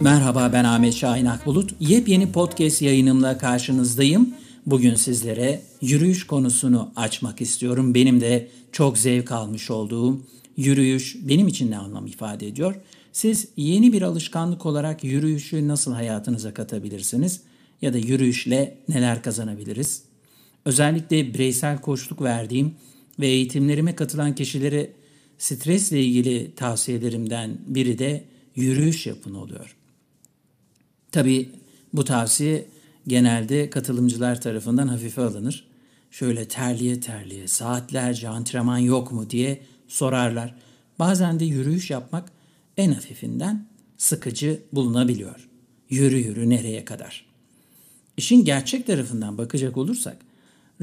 Merhaba ben Ahmet Şahin Akbulut. Yepyeni podcast yayınımla karşınızdayım. Bugün sizlere yürüyüş konusunu açmak istiyorum. Benim de çok zevk almış olduğum yürüyüş benim için ne anlam ifade ediyor? Siz yeni bir alışkanlık olarak yürüyüşü nasıl hayatınıza katabilirsiniz? Ya da yürüyüşle neler kazanabiliriz? Özellikle bireysel koçluk verdiğim ve eğitimlerime katılan kişilere stresle ilgili tavsiyelerimden biri de yürüyüş yapın oluyor. Tabii bu tavsiye genelde katılımcılar tarafından hafife alınır. Şöyle terliye terliye saatlerce antrenman yok mu diye sorarlar. Bazen de yürüyüş yapmak en hafifinden sıkıcı bulunabiliyor. Yürü yürü nereye kadar? İşin gerçek tarafından bakacak olursak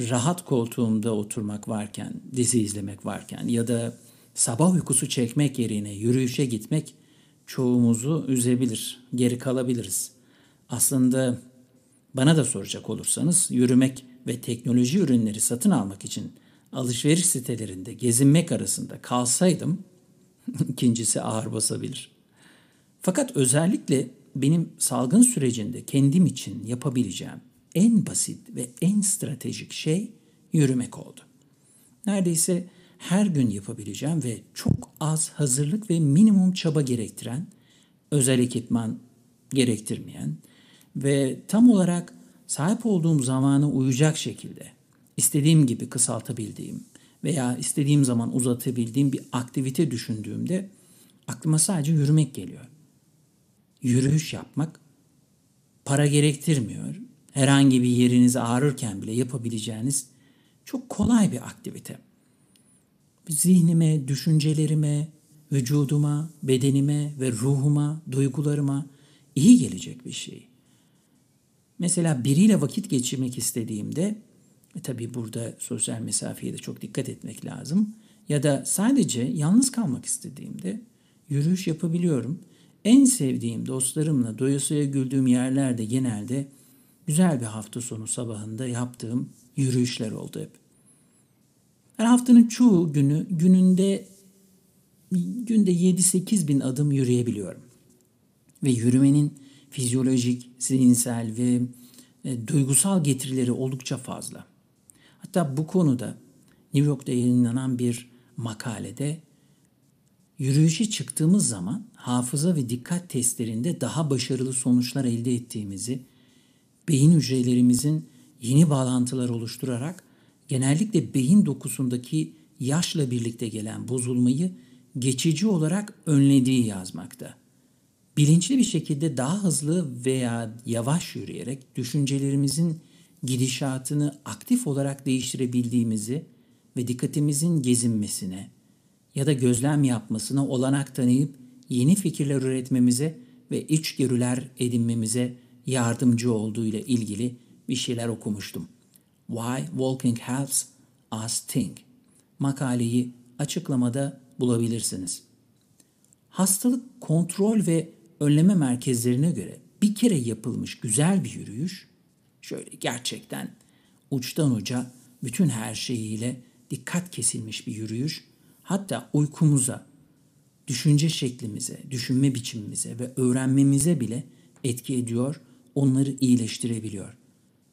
rahat koltuğumda oturmak varken, dizi izlemek varken ya da sabah uykusu çekmek yerine yürüyüşe gitmek çoğumuzu üzebilir, geri kalabiliriz. Aslında bana da soracak olursanız yürümek ve teknoloji ürünleri satın almak için alışveriş sitelerinde gezinmek arasında kalsaydım ikincisi ağır basabilir. Fakat özellikle benim salgın sürecinde kendim için yapabileceğim en basit ve en stratejik şey yürümek oldu. Neredeyse her gün yapabileceğim ve çok az hazırlık ve minimum çaba gerektiren, özel ekipman gerektirmeyen ve tam olarak sahip olduğum zamanı uyacak şekilde istediğim gibi kısaltabildiğim veya istediğim zaman uzatabildiğim bir aktivite düşündüğümde aklıma sadece yürümek geliyor. Yürüyüş yapmak para gerektirmiyor. Herhangi bir yeriniz ağrırken bile yapabileceğiniz çok kolay bir aktivite. Zihnime, düşüncelerime, vücuduma, bedenime ve ruhuma, duygularıma iyi gelecek bir şey. Mesela biriyle vakit geçirmek istediğimde e tabii burada sosyal mesafeye de çok dikkat etmek lazım. Ya da sadece yalnız kalmak istediğimde yürüyüş yapabiliyorum. En sevdiğim dostlarımla doyasıya güldüğüm yerlerde genelde güzel bir hafta sonu sabahında yaptığım yürüyüşler oldu hep. Her haftanın çoğu günü gününde günde 7-8 bin adım yürüyebiliyorum. Ve yürümenin fizyolojik, zihinsel ve e, duygusal getirileri oldukça fazla. Hatta bu konuda New York'ta yayınlanan bir makalede yürüyüşe çıktığımız zaman hafıza ve dikkat testlerinde daha başarılı sonuçlar elde ettiğimizi, beyin hücrelerimizin yeni bağlantılar oluşturarak genellikle beyin dokusundaki yaşla birlikte gelen bozulmayı geçici olarak önlediği yazmakta. Bilinçli bir şekilde daha hızlı veya yavaş yürüyerek düşüncelerimizin gidişatını aktif olarak değiştirebildiğimizi ve dikkatimizin gezinmesine ya da gözlem yapmasına olanak tanıyıp yeni fikirler üretmemize ve içgörüler edinmemize yardımcı olduğu ile ilgili bir şeyler okumuştum. Why Walking Helps Us Think makaleyi açıklamada bulabilirsiniz. Hastalık kontrol ve önleme merkezlerine göre bir kere yapılmış güzel bir yürüyüş şöyle gerçekten uçtan uca bütün her şeyiyle dikkat kesilmiş bir yürüyüş hatta uykumuza, düşünce şeklimize, düşünme biçimimize ve öğrenmemize bile etki ediyor, onları iyileştirebiliyor.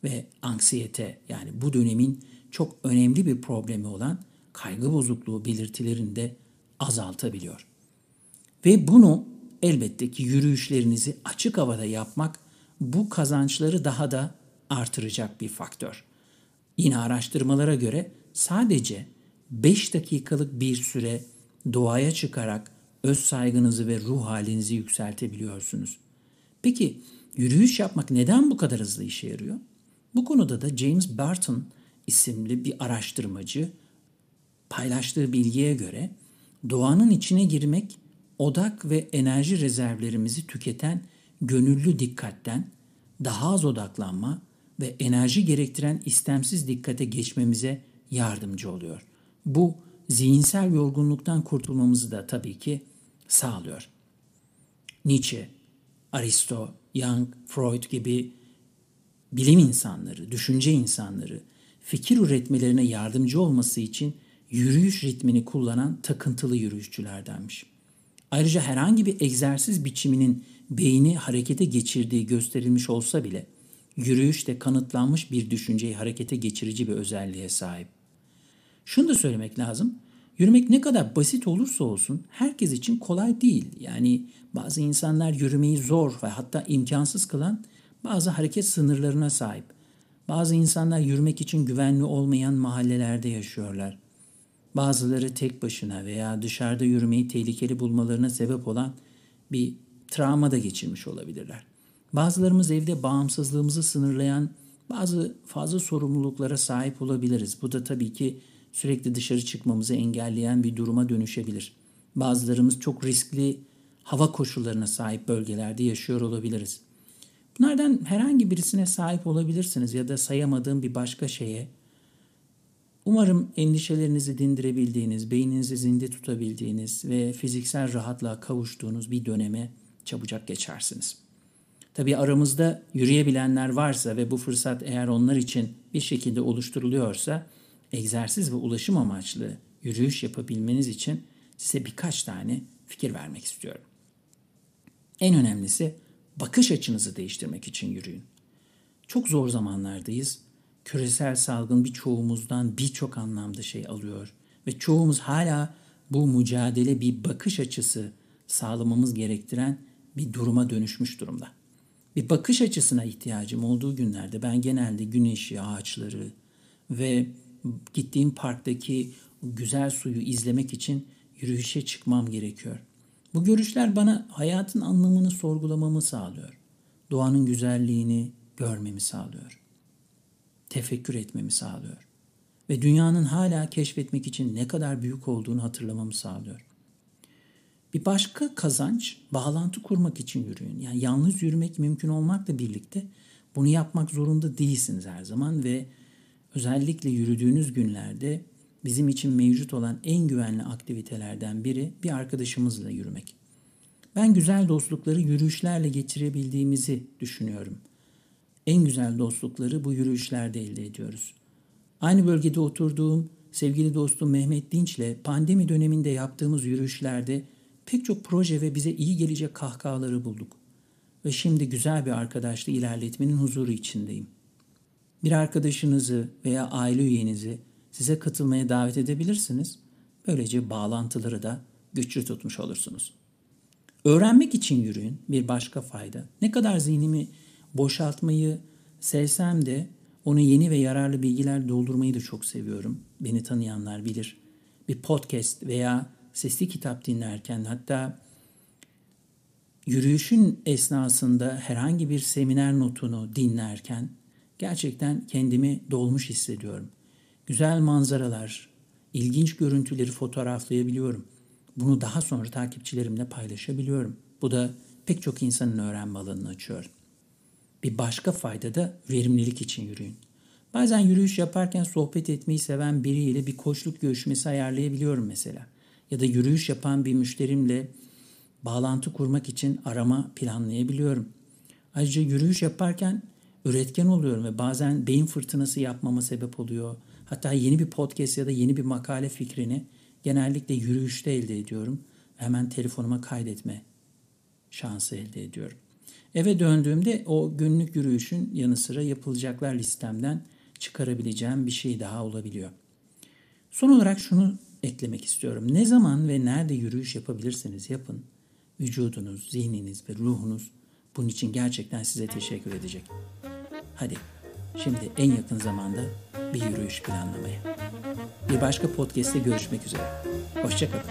Ve anksiyete yani bu dönemin çok önemli bir problemi olan kaygı bozukluğu belirtilerini de azaltabiliyor. Ve bunu elbette ki yürüyüşlerinizi açık havada yapmak bu kazançları daha da artıracak bir faktör. Yine araştırmalara göre sadece 5 dakikalık bir süre doğaya çıkarak öz saygınızı ve ruh halinizi yükseltebiliyorsunuz. Peki yürüyüş yapmak neden bu kadar hızlı işe yarıyor? Bu konuda da James Barton isimli bir araştırmacı paylaştığı bilgiye göre doğanın içine girmek odak ve enerji rezervlerimizi tüketen gönüllü dikkatten daha az odaklanma ve enerji gerektiren istemsiz dikkate geçmemize yardımcı oluyor. Bu zihinsel yorgunluktan kurtulmamızı da tabii ki sağlıyor. Nietzsche, Aristo, Young, Freud gibi bilim insanları, düşünce insanları, fikir üretmelerine yardımcı olması için yürüyüş ritmini kullanan takıntılı yürüyüşçülerdenmiş. Ayrıca herhangi bir egzersiz biçiminin beyni harekete geçirdiği gösterilmiş olsa bile yürüyüş de kanıtlanmış bir düşünceyi harekete geçirici bir özelliğe sahip. Şunu da söylemek lazım. Yürümek ne kadar basit olursa olsun herkes için kolay değil. Yani bazı insanlar yürümeyi zor ve hatta imkansız kılan bazı hareket sınırlarına sahip. Bazı insanlar yürümek için güvenli olmayan mahallelerde yaşıyorlar. Bazıları tek başına veya dışarıda yürümeyi tehlikeli bulmalarına sebep olan bir travma da geçirmiş olabilirler. Bazılarımız evde bağımsızlığımızı sınırlayan bazı fazla sorumluluklara sahip olabiliriz. Bu da tabii ki sürekli dışarı çıkmamızı engelleyen bir duruma dönüşebilir. Bazılarımız çok riskli hava koşullarına sahip bölgelerde yaşıyor olabiliriz. Bunlardan herhangi birisine sahip olabilirsiniz ya da sayamadığım bir başka şeye. Umarım endişelerinizi dindirebildiğiniz, beyninizi zinde tutabildiğiniz ve fiziksel rahatlığa kavuştuğunuz bir döneme çabucak geçersiniz. Tabii aramızda yürüyebilenler varsa ve bu fırsat eğer onlar için bir şekilde oluşturuluyorsa egzersiz ve ulaşım amaçlı yürüyüş yapabilmeniz için size birkaç tane fikir vermek istiyorum. En önemlisi bakış açınızı değiştirmek için yürüyün. Çok zor zamanlardayız. Küresel salgın birçoğumuzdan birçok anlamda şey alıyor ve çoğumuz hala bu mücadele bir bakış açısı sağlamamız gerektiren bir duruma dönüşmüş durumda. Bir bakış açısına ihtiyacım olduğu günlerde ben genelde güneşi, ağaçları ve gittiğim parktaki güzel suyu izlemek için yürüyüşe çıkmam gerekiyor. Bu görüşler bana hayatın anlamını sorgulamamı sağlıyor. Doğanın güzelliğini görmemi sağlıyor. Tefekkür etmemi sağlıyor. Ve dünyanın hala keşfetmek için ne kadar büyük olduğunu hatırlamamı sağlıyor. Bir başka kazanç bağlantı kurmak için yürüyün. Yani yalnız yürümek mümkün olmakla birlikte bunu yapmak zorunda değilsiniz her zaman ve özellikle yürüdüğünüz günlerde bizim için mevcut olan en güvenli aktivitelerden biri bir arkadaşımızla yürümek. Ben güzel dostlukları yürüyüşlerle geçirebildiğimizi düşünüyorum. En güzel dostlukları bu yürüyüşlerde elde ediyoruz. Aynı bölgede oturduğum sevgili dostum Mehmet Dinç'le pandemi döneminde yaptığımız yürüyüşlerde pek çok proje ve bize iyi gelecek kahkahaları bulduk. Ve şimdi güzel bir arkadaşla ilerletmenin huzuru içindeyim. Bir arkadaşınızı veya aile üyenizi size katılmaya davet edebilirsiniz. Böylece bağlantıları da güçlü tutmuş olursunuz. Öğrenmek için yürüyün bir başka fayda. Ne kadar zihnimi boşaltmayı sevsem de onu yeni ve yararlı bilgiler doldurmayı da çok seviyorum. Beni tanıyanlar bilir. Bir podcast veya sesli kitap dinlerken hatta yürüyüşün esnasında herhangi bir seminer notunu dinlerken gerçekten kendimi dolmuş hissediyorum. Güzel manzaralar, ilginç görüntüleri fotoğraflayabiliyorum. Bunu daha sonra takipçilerimle paylaşabiliyorum. Bu da pek çok insanın öğrenme alanını açıyor. Bir başka fayda da verimlilik için yürüyün. Bazen yürüyüş yaparken sohbet etmeyi seven biriyle bir koçluk görüşmesi ayarlayabiliyorum mesela ya da yürüyüş yapan bir müşterimle bağlantı kurmak için arama planlayabiliyorum. Ayrıca yürüyüş yaparken üretken oluyorum ve bazen beyin fırtınası yapmama sebep oluyor. Hatta yeni bir podcast ya da yeni bir makale fikrini genellikle yürüyüşte elde ediyorum. Hemen telefonuma kaydetme şansı elde ediyorum. Eve döndüğümde o günlük yürüyüşün yanı sıra yapılacaklar listemden çıkarabileceğim bir şey daha olabiliyor. Son olarak şunu eklemek istiyorum. Ne zaman ve nerede yürüyüş yapabilirseniz yapın. Vücudunuz, zihniniz ve ruhunuz bunun için gerçekten size teşekkür edecek. Hadi şimdi en yakın zamanda bir yürüyüş planlamaya. Bir başka podcast'te görüşmek üzere. Hoşçakalın.